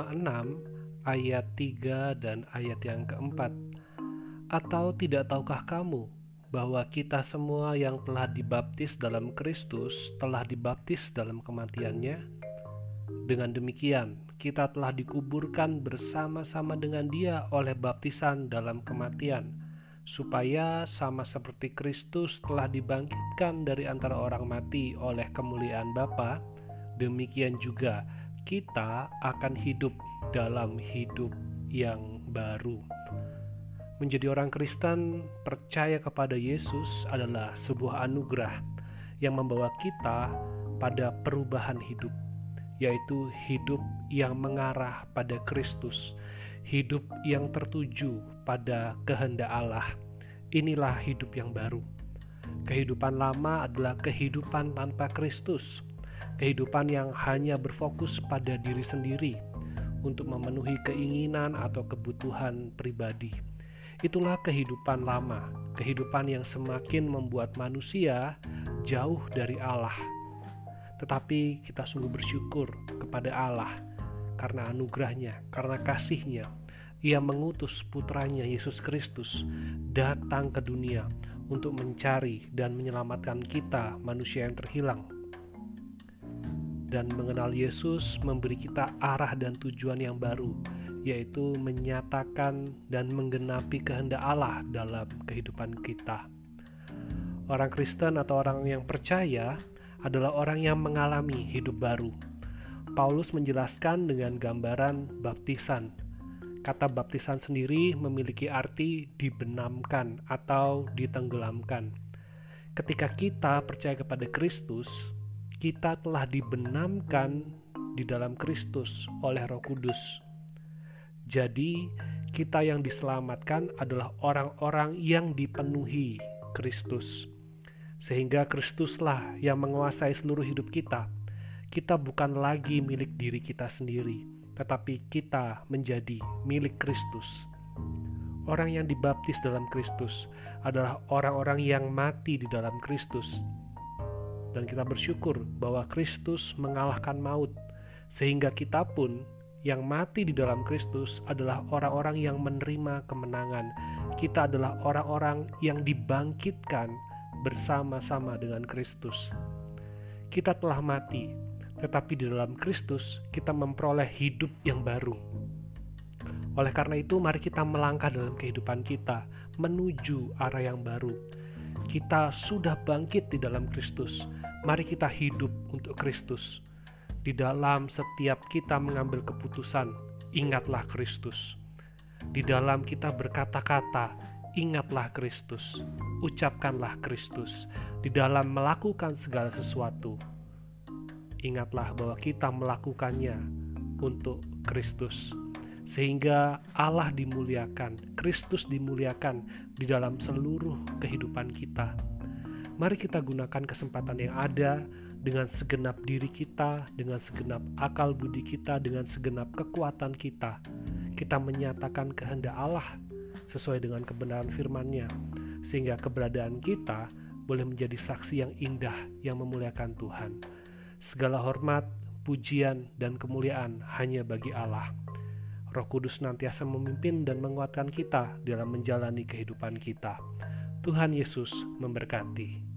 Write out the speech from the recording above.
Roma 6 ayat 3 dan ayat yang keempat. Atau tidak tahukah kamu bahwa kita semua yang telah dibaptis dalam Kristus telah dibaptis dalam kematiannya? Dengan demikian, kita telah dikuburkan bersama-sama dengan Dia oleh baptisan dalam kematian, supaya sama seperti Kristus telah dibangkitkan dari antara orang mati oleh kemuliaan Bapa, demikian juga kita akan hidup dalam hidup yang baru. Menjadi orang Kristen percaya kepada Yesus adalah sebuah anugerah yang membawa kita pada perubahan hidup, yaitu hidup yang mengarah pada Kristus, hidup yang tertuju pada kehendak Allah. Inilah hidup yang baru. Kehidupan lama adalah kehidupan tanpa Kristus, kehidupan yang hanya berfokus pada diri sendiri untuk memenuhi keinginan atau kebutuhan pribadi. Itulah kehidupan lama, kehidupan yang semakin membuat manusia jauh dari Allah. Tetapi kita sungguh bersyukur kepada Allah karena anugerahnya, karena kasihnya. Ia mengutus putranya Yesus Kristus datang ke dunia untuk mencari dan menyelamatkan kita manusia yang terhilang dan mengenal Yesus memberi kita arah dan tujuan yang baru, yaitu menyatakan dan menggenapi kehendak Allah dalam kehidupan kita. Orang Kristen atau orang yang percaya adalah orang yang mengalami hidup baru. Paulus menjelaskan dengan gambaran baptisan. Kata baptisan sendiri memiliki arti dibenamkan atau ditenggelamkan. Ketika kita percaya kepada Kristus, kita telah dibenamkan di dalam Kristus oleh Roh Kudus. Jadi, kita yang diselamatkan adalah orang-orang yang dipenuhi Kristus, sehingga Kristuslah yang menguasai seluruh hidup kita. Kita bukan lagi milik diri kita sendiri, tetapi kita menjadi milik Kristus. Orang yang dibaptis dalam Kristus adalah orang-orang yang mati di dalam Kristus dan kita bersyukur bahwa Kristus mengalahkan maut, sehingga kita pun yang mati di dalam Kristus adalah orang-orang yang menerima kemenangan. Kita adalah orang-orang yang dibangkitkan bersama-sama dengan Kristus. Kita telah mati, tetapi di dalam Kristus kita memperoleh hidup yang baru. Oleh karena itu, mari kita melangkah dalam kehidupan kita menuju arah yang baru. Kita sudah bangkit di dalam Kristus Mari kita hidup untuk Kristus. Di dalam setiap kita mengambil keputusan, ingatlah Kristus. Di dalam kita berkata-kata, ingatlah Kristus. Ucapkanlah Kristus. Di dalam melakukan segala sesuatu, ingatlah bahwa kita melakukannya untuk Kristus. Sehingga Allah dimuliakan, Kristus dimuliakan di dalam seluruh kehidupan kita Mari kita gunakan kesempatan yang ada dengan segenap diri kita, dengan segenap akal budi kita, dengan segenap kekuatan kita. Kita menyatakan kehendak Allah sesuai dengan kebenaran firman-Nya, sehingga keberadaan kita boleh menjadi saksi yang indah yang memuliakan Tuhan. Segala hormat, pujian, dan kemuliaan hanya bagi Allah. Roh Kudus nantiasa memimpin dan menguatkan kita dalam menjalani kehidupan kita. Tuhan Yesus memberkati.